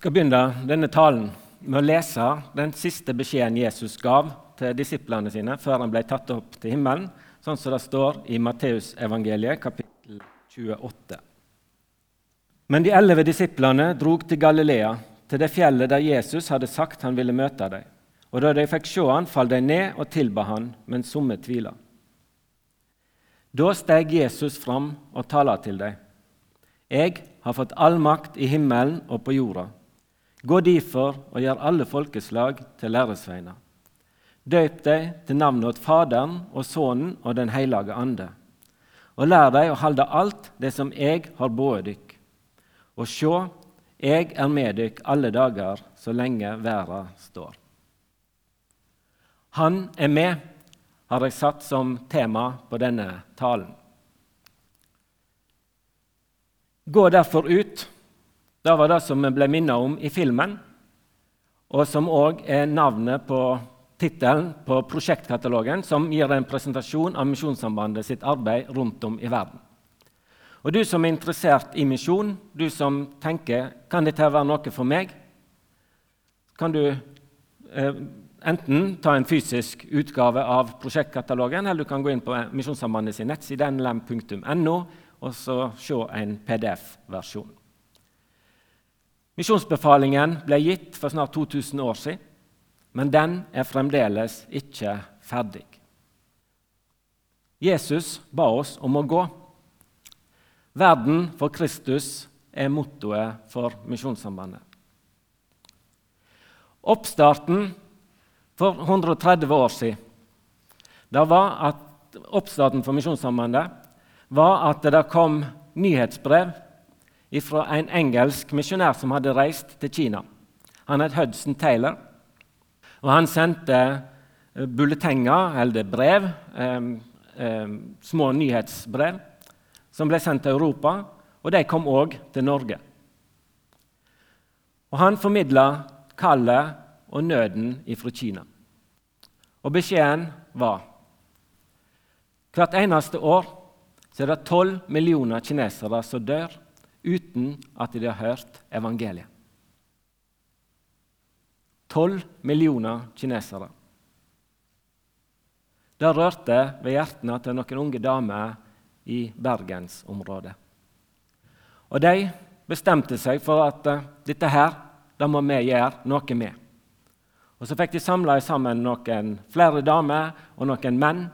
skal begynne denne talen med å lese den siste beskjeden Jesus gav til disiplene sine før han ble tatt opp til himmelen, sånn som det står i Matteusevangeliet kapittel 28. Men de elleve disiplene drog til Galilea, til det fjellet der Jesus hadde sagt han ville møte dem. Og da de fikk se han, falt de ned og tilba han, men somme tvila. Da steg Jesus fram og talte til dem. Jeg har fått all makt i himmelen og på jorda. Gå derfor og gjør alle folkeslag til læresveiner. Døp deg til navnet åt Faderen og Sønnen og Den hellige ande. Og lær deg å holde alt det som jeg har båret dykk. Og sjå, jeg er med dykk alle dager så lenge verden står. Han er med, har jeg satt som tema på denne talen. Gå derfor ut. Det var det som vi ble minnet om i filmen, og som òg er navnet på tittelen på prosjektkatalogen, som gir en presentasjon av Misjonssambandet sitt arbeid rundt om i verden. Og Du som er interessert i misjon, du som tenker kan dette være noe for meg, kan du eh, enten ta en fysisk utgave av prosjektkatalogen, eller du kan gå inn på Misjonssambandet sin nettside nlm.no og så se en PDF-versjon. Misjonsbefalingen ble gitt for snart 2000 år siden, men den er fremdeles ikke ferdig. Jesus ba oss om å gå. Verden for Kristus er mottoet for Misjonssambandet. Oppstarten for 130 år siden at oppstarten for Misjonssambandet var at det kom nyhetsbrev fra en engelsk misjonær som hadde reist til Kina. Han het Hudson Taylor. og Han sendte eh, bulletenger, eller brev, små nyhetsbrev, som ble sendt til Europa, og de kom òg til Norge. Og Han formidla kallet og nøden fra Kina. Og beskjeden var hvert eneste år er det 12 millioner kinesere som dør uten at de har hørt evangeliet. 12 millioner kinesere. Det rørte ved hjertene til noen unge damer i bergensområdet. Og de bestemte seg for at uh, dette her, det må vi gjøre noe med. Og Så fikk de samla sammen noen flere damer og noen menn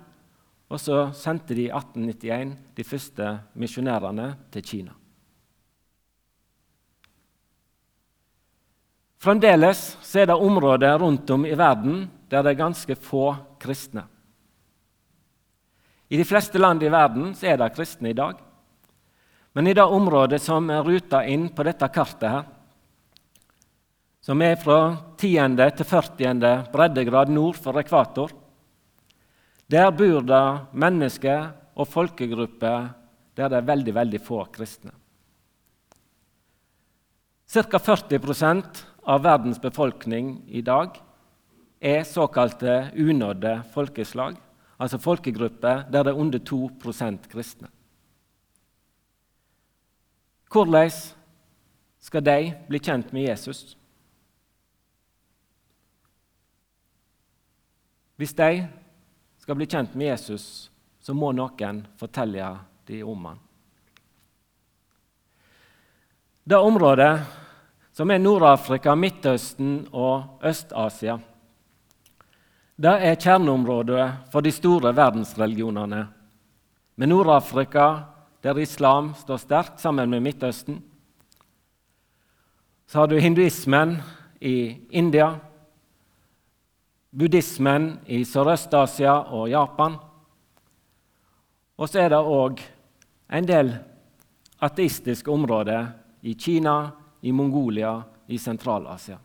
og så sendte de i 1891 de første misjonærene til Kina. Fremdeles er det områder rundt om i verden der det er ganske få kristne. I de fleste land i verden er det kristne i dag. Men i det området som er ruta inn på dette kartet, her, som er fra 10. til 40. breddegrad nord for ekvator, der bor det mennesker og folkegrupper der det er veldig, veldig få kristne. Ca. 40 av verdens befolkning i dag er såkalte unådde folkeslag, altså folkegrupper der det er under 2% kristne. Hvordan skal de bli kjent med Jesus? Hvis de skal bli kjent med Jesus, så må noen fortelle dem om han. Det området som er Nord-Afrika, Midtøsten og Øst-Asia, det er kjerneområdet for de store verdensreligionene. Med Nord-Afrika, der islam står sterkt sammen med Midtøsten. Så har du hinduismen i India, buddhismen i Sørøst-Asia og Japan. Og så er det òg en del ateistiske områder i Kina, i Mongolia, i Sentral-Asia.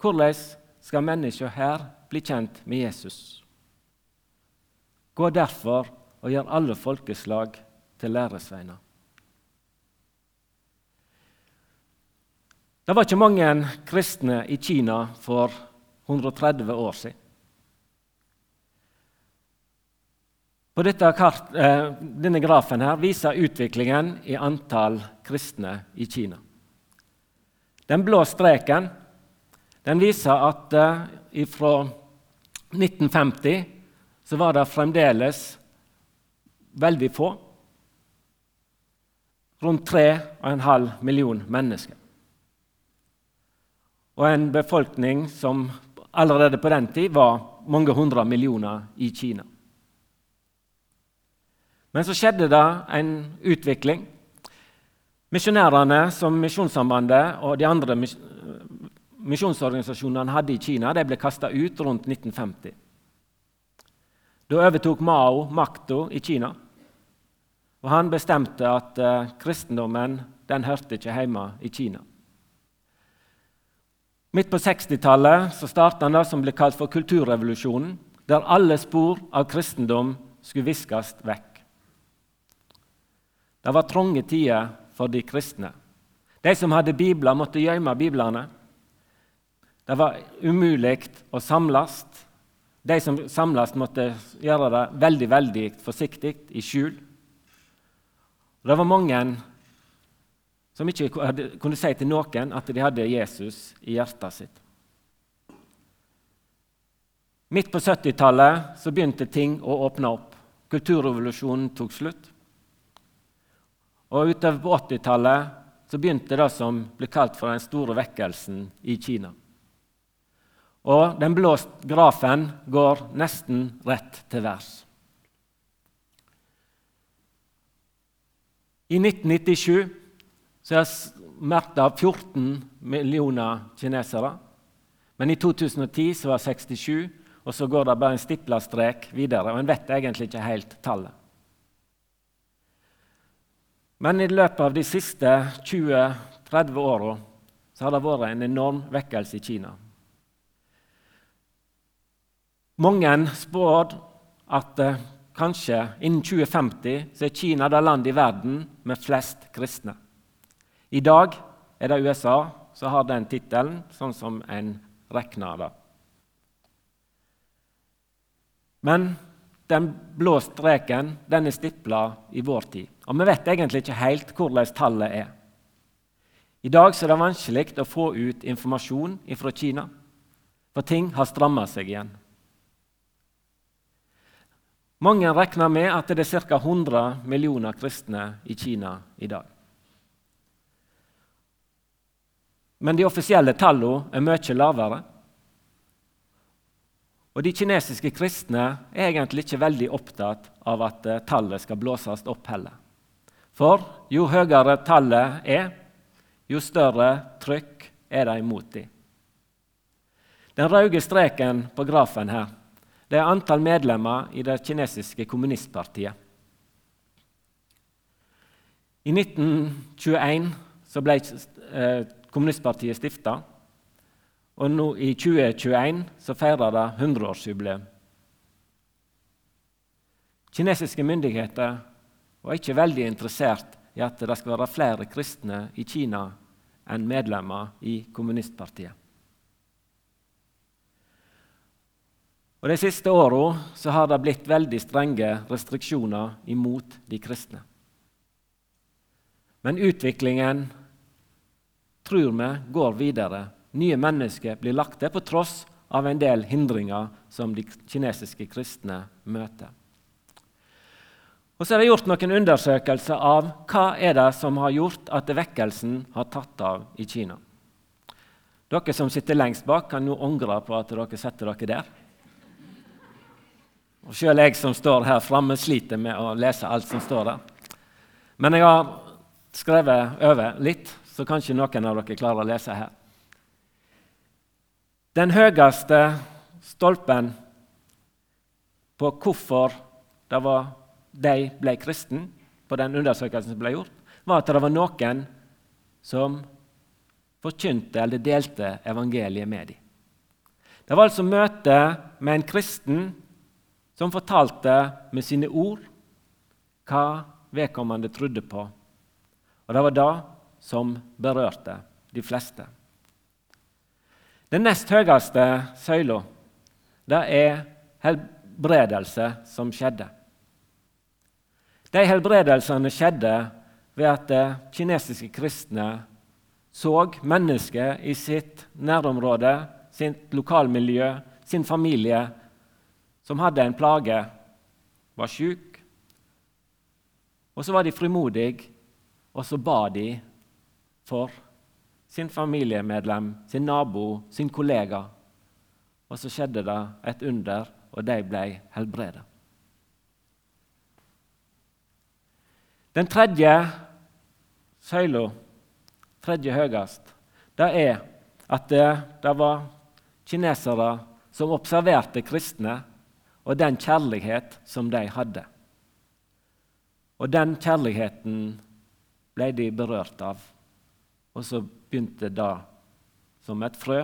Hvordan skal mennesker her bli kjent med Jesus? Gå derfor og gjør alle folkeslag til læresveiner. Det var ikke mange kristne i Kina for 130 år siden. På kart, eh, denne grafen her viser utviklingen i antall kristne i Kina. Den blå streken den viser at uh, fra 1950 så var det fremdeles veldig få. Rundt 3,5 millioner mennesker. Og en befolkning som allerede på den tid var mange hundre millioner i Kina. Men så skjedde det en utvikling. Misjonærene som Misjonssambandet og de andre misjonsorganisasjonene hadde i Kina, de ble kasta ut rundt 1950. Da overtok Mao makta i Kina. Og han bestemte at uh, kristendommen den hørte ikke hjemme i Kina. Midt på 60-tallet starta det som ble kalt for kulturrevolusjonen, der alle spor av kristendom skulle viskes vekk. Det var trange tider for de kristne. De som hadde bibler, måtte gjemme biblene. Det var umulig å samles. De som samles, måtte gjøre det veldig veldig forsiktig, i skjul. Det var mange som ikke kunne si til noen at de hadde Jesus i hjertet sitt. Midt på 70-tallet begynte ting å åpne opp. Kulturrevolusjonen tok slutt. Og Utover på 80-tallet begynte det som ble kalt for den store vekkelsen i Kina. Og Den blå grafen går nesten rett til værs. I 1997 så er det 14 millioner kinesere. Men i 2010 så var det 67, og så går det bare en stipla strek videre. og En vet egentlig ikke helt tallet. Men i løpet av de siste 20-30 åra har det vært en enorm vekkelse i Kina. Mange spår at eh, kanskje innen 2050 så er Kina det landet i verden med flest kristne. I dag er det USA som har den tittelen, sånn som en regner det. Men den blå streken den er stipla i vår tid. Og vi vet egentlig ikke helt hvordan tallet er. I dag er det vanskelig å få ut informasjon fra Kina, for ting har stramma seg igjen. Mange regner med at det er ca. 100 millioner kristne i Kina i dag. Men de offisielle tallene er mye lavere. Og De kinesiske kristne er egentlig ikke veldig opptatt av at eh, tallet skal blåses opp heller. For jo høyere tallet er, jo større trykk er det imot dem. Den røde streken på grafen her, det er antall medlemmer i det kinesiske kommunistpartiet. I 1921 ble eh, kommunistpartiet stifta. Og nå i 2021 så feirer det 100-årsjubileum. Kinesiske myndigheter var ikke veldig interessert i at det skal være flere kristne i Kina enn medlemmer i kommunistpartiet. Og De siste åra har det blitt veldig strenge restriksjoner imot de kristne. Men utviklingen tror vi går videre nye mennesker blir lagt til på tross av en del hindringer som de kinesiske kristne møter. Og så er det gjort noen undersøkelser av hva er det som har gjort at vekkelsen har tatt av i Kina. Dere som sitter lengst bak, kan nå angre på at dere setter dere der. Og Selv jeg som står her framme, sliter med å lese alt som står der. Men jeg har skrevet over litt, så kanskje noen av dere klarer å lese her. Den høyeste stolpen på hvorfor det var de ble kristne, på den undersøkelsen som ble gjort, var at det var noen som forkynte eller delte evangeliet med dem. Det var altså møte med en kristen som fortalte med sine ord hva vedkommende trodde på. Og det var det som berørte de fleste. Den nest høyeste søyla, det er helbredelse som skjedde. De helbredelsene skjedde ved at kinesiske kristne så mennesket i sitt nærområde, sitt lokalmiljø, sin familie, som hadde en plage, var syk. Og så var de frimodige, og så ba de for sin familiemedlem, sin nabo, sin kollega. Og så skjedde det et under, og de ble helbredet. Den tredje søyla, tredje høyest, det er at det, det var kinesere som observerte kristne, og den kjærlighet som de hadde. Og den kjærligheten ble de berørt av. Og så begynte det som et frø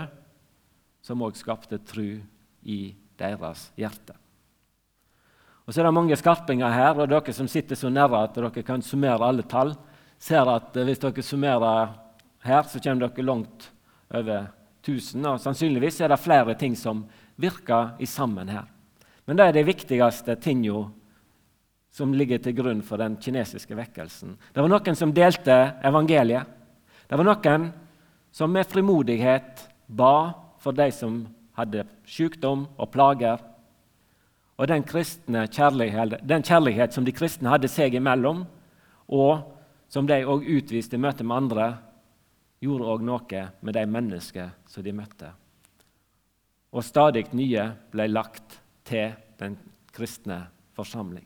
som òg skapte tru i deres hjerte. Og så er det mange skarpinger her, og dere som sitter så nære at dere kan summere alle tall, ser at hvis dere summerer her, så kommer dere langt over 1000. Og sannsynligvis er det flere ting som virker i sammen her. Men det er de viktigste tingene som ligger til grunn for den kinesiske vekkelsen. Det var noen som delte evangeliet. Det var noen som med frimodighet ba for de som hadde sykdom og plager. Og den, kjærlighet, den kjærlighet som de kristne hadde seg imellom, og som de òg utviste i møte med andre, gjorde òg noe med de mennesker som de møtte. Og stadig nye ble lagt til den kristne forsamling.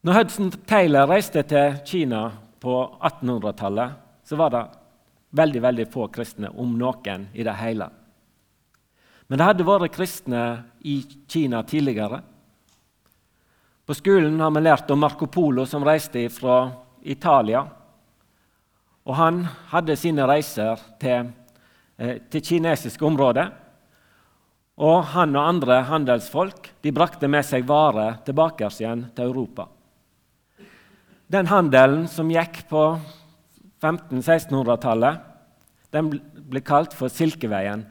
Når Hudson Taylor reiste til Kina på 1800-tallet så var det veldig veldig få kristne, om noen i det hele. Men det hadde vært kristne i Kina tidligere. På skolen har vi lært om Marco Polo, som reiste fra Italia. Og Han hadde sine reiser til, eh, til kinesiske områder. Og Han og andre handelsfolk de brakte med seg varer tilbake igjen til Europa. Den handelen som gikk på 1500-1600-tallet, den ble kalt for Silkeveien.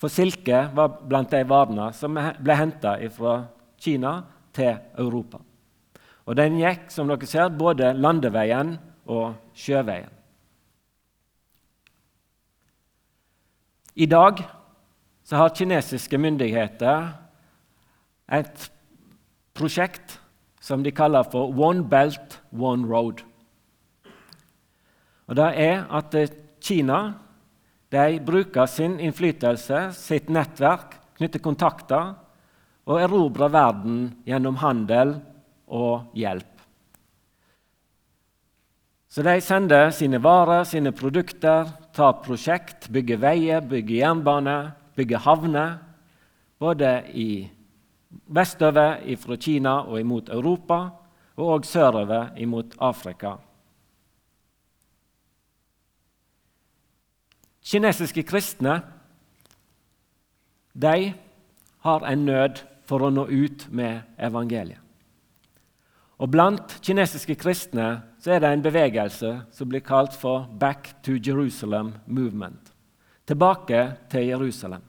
For silke var blant de varene som ble henta fra Kina til Europa. Og Den gikk som dere ser, både landeveien og sjøveien. I dag har kinesiske myndigheter et prosjekt som de kaller for One Belt, One Road. Og Det er at eh, Kina de bruker sin innflytelse, sitt nettverk, knytter kontakter og erobrer verden gjennom handel og hjelp. Så de sender sine varer, sine produkter, tar prosjekt, bygger veier, bygger jernbane, bygger havner, både i vestover fra Kina og imot Europa, og òg sørover imot Afrika. Kinesiske kristne de har en nød for å nå ut med evangeliet. Og Blant kinesiske kristne så er det en bevegelse som blir kalt for Back to Jerusalem Movement. Tilbake til Jerusalem.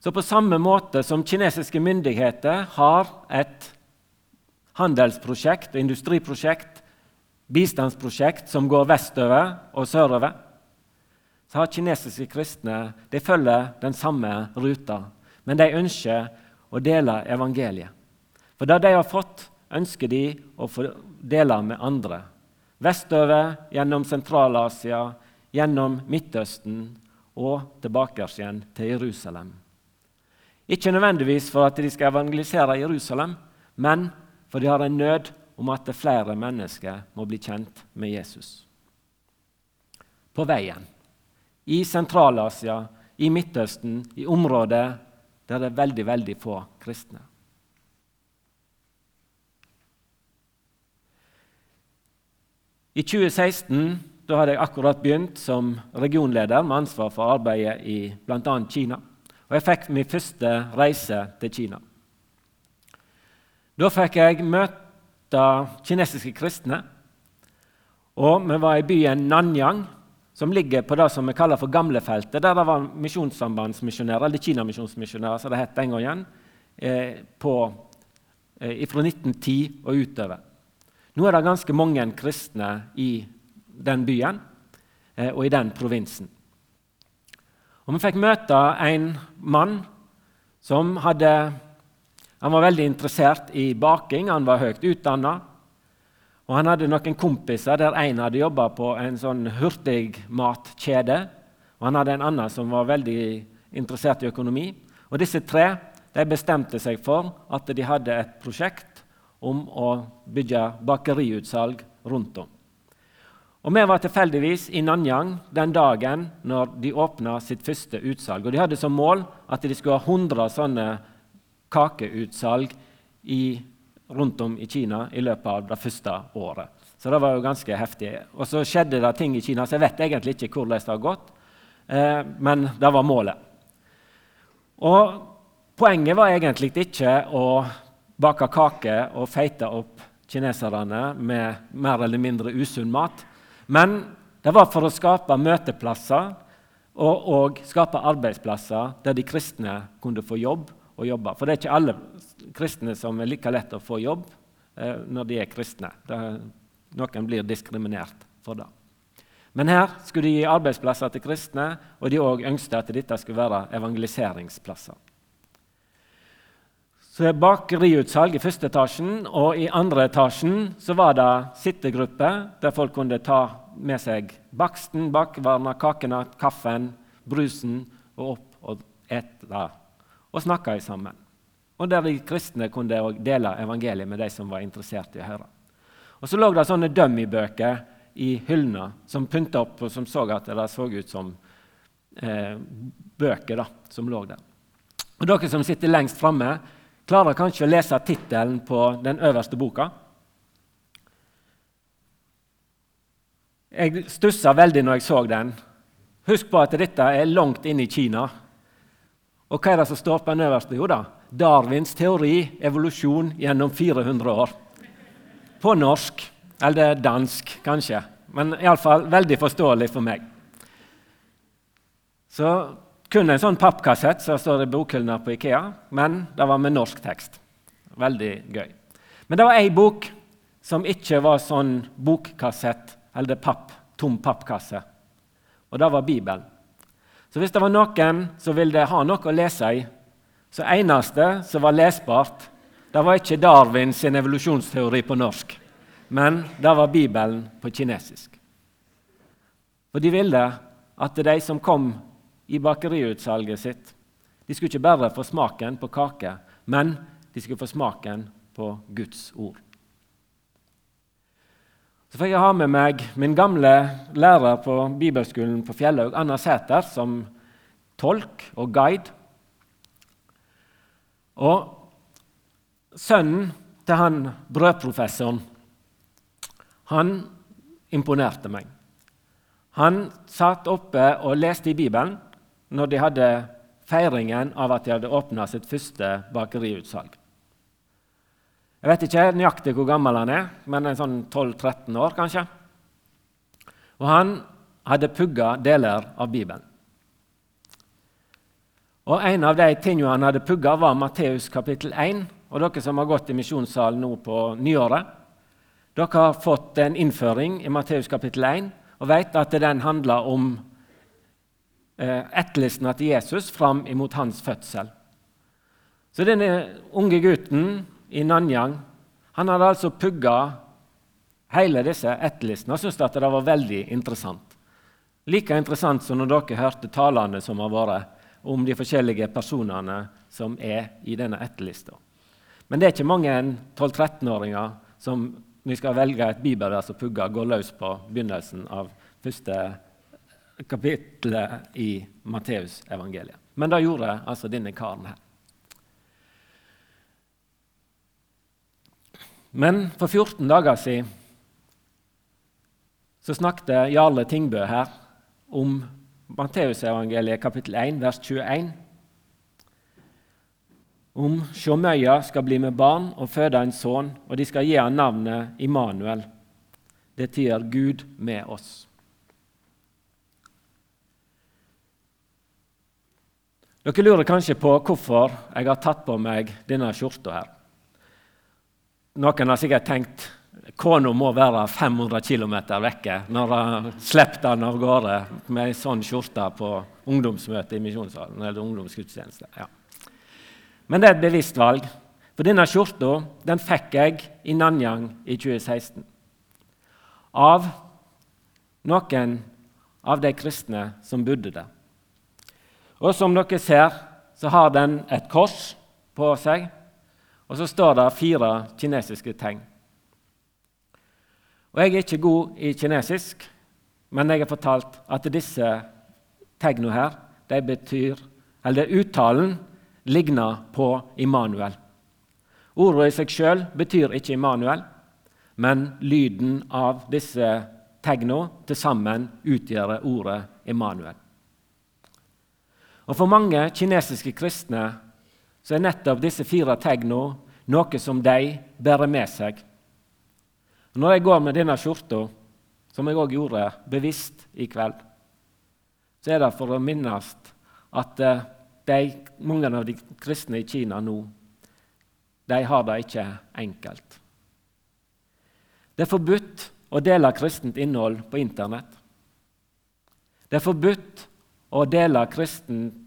Så på samme måte som kinesiske myndigheter har et handelsprosjekt, industriprosjekt, bistandsprosjekt som går vestover og sørover, så har kinesiske kristne de følger den samme ruta, men de ønsker å dele evangeliet. For det de har fått, ønsker de å få dele med andre. Vestover, gjennom Sentral-Asia, gjennom Midtøsten og tilbake igjen til Jerusalem. Ikke nødvendigvis for at de skal evangelisere Jerusalem, men for de har en nød om at flere mennesker må bli kjent med Jesus. På veien. I Sentral-Asia, i Midtøsten, i områder der det er veldig, veldig få kristne. I 2016 da hadde jeg akkurat begynt som regionleder med ansvar for arbeidet i bl.a. Kina og jeg fikk min første reise til Kina. Da fikk jeg møte kinesiske kristne. Og vi var i byen Nanyang, som ligger på det som vi kaller for Gamlefeltet, der det var misjonssambandsmisjonærer, eller Kinamisjonsmisjonærer, som det het den gangen, eh, på, eh, fra 1910 og utover. Nå er det ganske mange kristne i den byen eh, og i den provinsen. Og Vi fikk møte en mann som hadde Han var veldig interessert i baking, han var høyt utdanna. Og han hadde noen kompiser der en hadde jobba på en sånn hurtigmatkjede. Og han hadde en annen som var veldig interessert i økonomi. Og disse tre de bestemte seg for at de hadde et prosjekt om å bygge bakeriutsalg rundt om. Og Vi var tilfeldigvis i Nanyang den dagen når de åpna sitt første utsalg. Og De hadde som mål at de skulle ha 100 sånne kakeutsalg i, rundt om i Kina i løpet av det første året. Så det var jo ganske heftig. Og så skjedde det ting i Kina, så jeg vet egentlig ikke hvordan det har gått. Eh, men det var målet. Og Poenget var egentlig ikke å bake kake og feite opp kineserne med mer eller mindre usunn mat. Men det var for å skape møteplasser og, og skape arbeidsplasser der de kristne kunne få jobb og jobbe. For det er ikke alle kristne som er like lett å få jobb eh, når de er kristne. Det, noen blir diskriminert for det. Men her skulle de gi arbeidsplasser til kristne, og de òg ønsket at dette skulle være evangeliseringsplasser. Så det er bakeriutsalg i første etasjen, og i andre etasjen så var det sittegruppe der folk kunne ta med seg baksten, bakvarna, kakene, kaffen, brusen og opp og ete og snakke sammen. Og der de kristne kunne dele evangeliet med de som var interessert i å høre. Og Så lå det sånne dummy-bøker i hyllene som pynta opp, og som så at det så ut som eh, bøker da, som lå der. Og Dere som sitter lengst framme, klarer kanskje å lese tittelen på den øverste boka. Jeg stussa veldig når jeg så den. Husk på at dette er langt inne i Kina. Og hva er det som står på den øverste? Jo da, Darwins teori, evolusjon gjennom 400 år. På norsk. Eller dansk, kanskje. Men iallfall veldig forståelig for meg. Så kun en sånn pappkassett som så står i bokhyllene på Ikea, men det var med norsk tekst. Veldig gøy. Men det var ei bok som ikke var sånn bokkassett eller papp, tom pappkasse, og det var Bibelen. Så hvis det var noen som ville ha noe å lese i, så eneste som var lesbart, det var ikke Darwins evolusjonsteori på norsk, men det var Bibelen på kinesisk. For de ville at de som kom i bakeriutsalget sitt. De skulle ikke bare få smaken på kake, men de skulle få smaken på Guds ord. Så får jeg ha med meg min gamle lærer på bibelskolen på Fjellhaug, Anna Sæter, som tolk og guide. Og sønnen til han brødprofessoren, han imponerte meg. Han satt oppe og leste i Bibelen når de hadde feiringen av at de hadde åpna sitt første bakeriutsalg. Jeg vet ikke nøyaktig hvor gammel han er, men en sånn 12-13 år kanskje. Og han hadde pugga deler av Bibelen. Og En av de tingene han hadde pugga, var Matteus kapittel 1. Og dere som har gått i misjonssalen nå på nyåret, dere har fått en innføring i Matteus kapittel 1 og vet at den handler om Eh, etterlistene til Jesus fram imot hans fødsel. Så denne unge gutten i Nanyang han hadde altså pugga hele disse etterlistene og syntes at det var veldig interessant. Like interessant som når dere hørte talene som har vært om de forskjellige personene som er i denne etterlista. Men det er ikke mange 12-13-åringer som vi skal velge et bibelvers og pugge, går løs på begynnelsen av første kapittelet i Matteusevangeliet. Men det gjorde altså denne karen her. Men for 14 dager siden så snakket Jarle Tingbø her om Matteusevangeliet kapittel 1, vers 21. Om sjåmøya skal bli med barn og føde en sønn, og de skal gi ham navnet Immanuel. Det tyder Gud med oss. Dere lurer kanskje på hvorfor jeg har tatt på meg denne skjorta her. Noen har sikkert tenkt Kona må være 500 km vekke når hun slipper den av gårde med ei sånn skjorte på ungdomsmøte i misjonssalen. eller ungdomsgudstjeneste. Ja. Men det er et bevisst valg. For denne skjorta den fikk jeg i Nanyang i 2016. Av noen av de kristne som bodde der. Og som dere ser, så har den et kors på seg, og så står det fire kinesiske tegn. Og Jeg er ikke god i kinesisk, men jeg har fortalt at disse tegnene her, de betyr, eller uttalen ligner på Immanuel. Ordet i seg sjøl betyr ikke Immanuel, men lyden av disse tegnene til sammen utgjør ordet Immanuel. Og For mange kinesiske kristne så er nettopp disse fire tegnene noe som de bærer med seg. Når jeg går med denne skjorta, som jeg òg gjorde bevisst i kveld, så er det for å minnes at eh, de, mange av de kristne i Kina nå de har det ikke enkelt. Det er forbudt å dele kristent innhold på Internett. Det er forbudt å dele kristent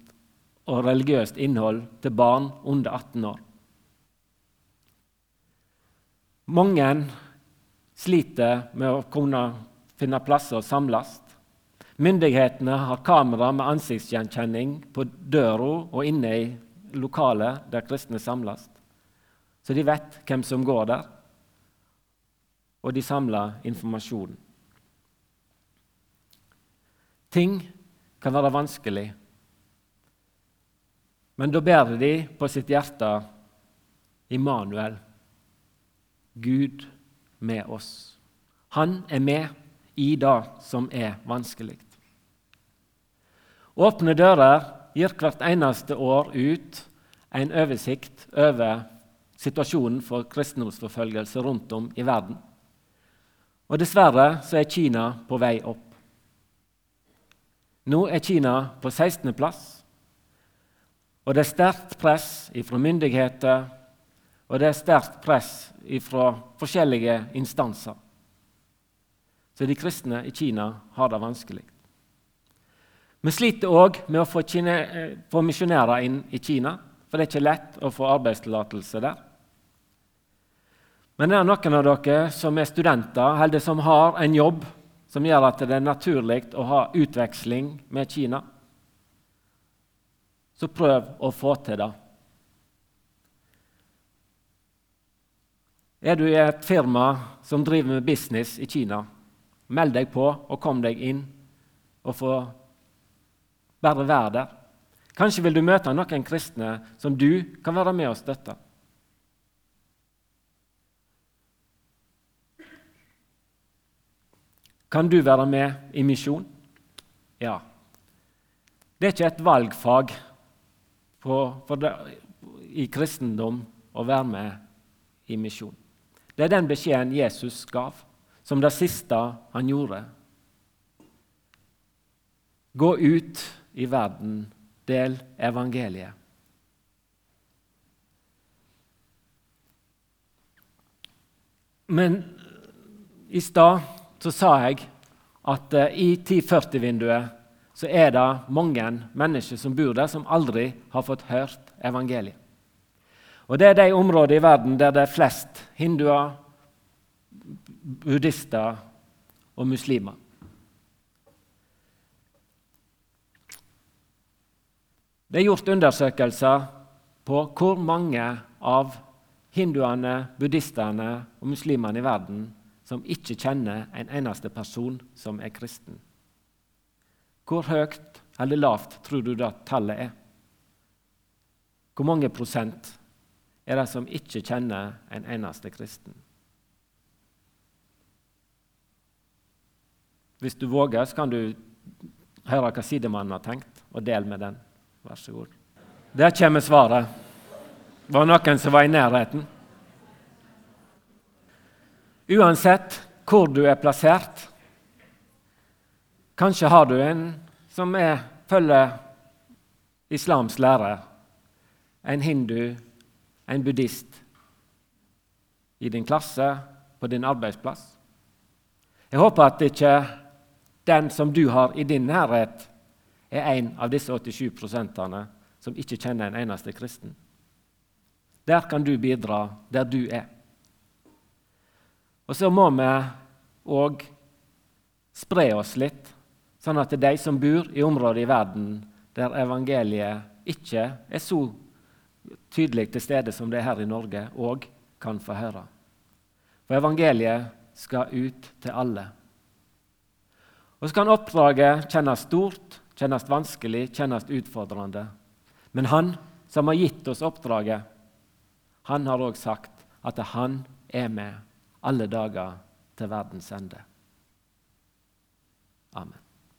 og religiøst innhold til barn under 18 år. Mange sliter med å kunne finne plasser å samles. Myndighetene har kamera med ansiktsgjenkjenning på døra og inne i lokalet der kristne samles, så de vet hvem som går der, og de samler informasjon. Ting kan være vanskelig, men da bærer de på sitt hjerte Immanuel, Gud med oss. Han er med i det som er vanskelig. Åpne dører gir hvert eneste år ut en oversikt over situasjonen for kristendomsforfølgelse rundt om i verden. Og Dessverre så er Kina på vei opp. Nå er Kina på 16. plass. Og det er sterkt press fra myndigheter og det er sterkt press fra forskjellige instanser. Så de kristne i Kina har det vanskelig. Vi sliter òg med å få, få misjonærer inn i Kina, for det er ikke lett å få arbeidstillatelse der. Men det er noen av dere som er studenter, eller som har en jobb som gjør at det er naturlig å ha utveksling med Kina. Så prøv å få til det. Er du i et firma som driver med business i Kina, meld deg på og kom deg inn og få bare være der. Kanskje vil du møte noen kristne som du kan være med og støtte. Kan du være med i misjon? Ja. Det er ikke et valgfag på, det, i kristendom å være med i misjon. Det er den beskjeden Jesus gav, som det siste han gjorde. Gå ut i verden, del evangeliet. Men i stad så sa jeg at uh, i 1040-vinduet så er det mange mennesker som bor der, som aldri har fått hørt evangeliet. Og Det er de områdene i verden der det er flest hinduer, buddhister og muslimer. Det er gjort undersøkelser på hvor mange av hinduene, buddhistene og muslimene i verden som ikke kjenner en eneste person som er kristen. Hvor høyt eller lavt tror du det tallet er? Hvor mange prosent er det som ikke kjenner en eneste kristen. Hvis du våger, så kan du høre hva sidemannen har tenkt, og del med den. Vær så god. Der kommer svaret. Det Var noen som var i nærheten? Uansett hvor du er plassert Kanskje har du en som er, følger islams lære, en hindu en buddhist i din klasse, på din arbeidsplass. Jeg håper at ikke den som du har i din nærhet, er en av disse 87 prosentene som ikke kjenner en eneste kristen. Der kan du bidra, der du er. Og så må vi òg spre oss litt, sånn at de som bor i områder i verden der evangeliet ikke er så tydelig til stede som det er her i Norge, òg kan få høre. For evangeliet skal ut til alle. Og Så kan oppdraget kjennes stort, kjennes vanskelig, kjennes utfordrende. Men han som har gitt oss oppdraget, han har òg sagt at han er med alle dager til verdens ende. Amen.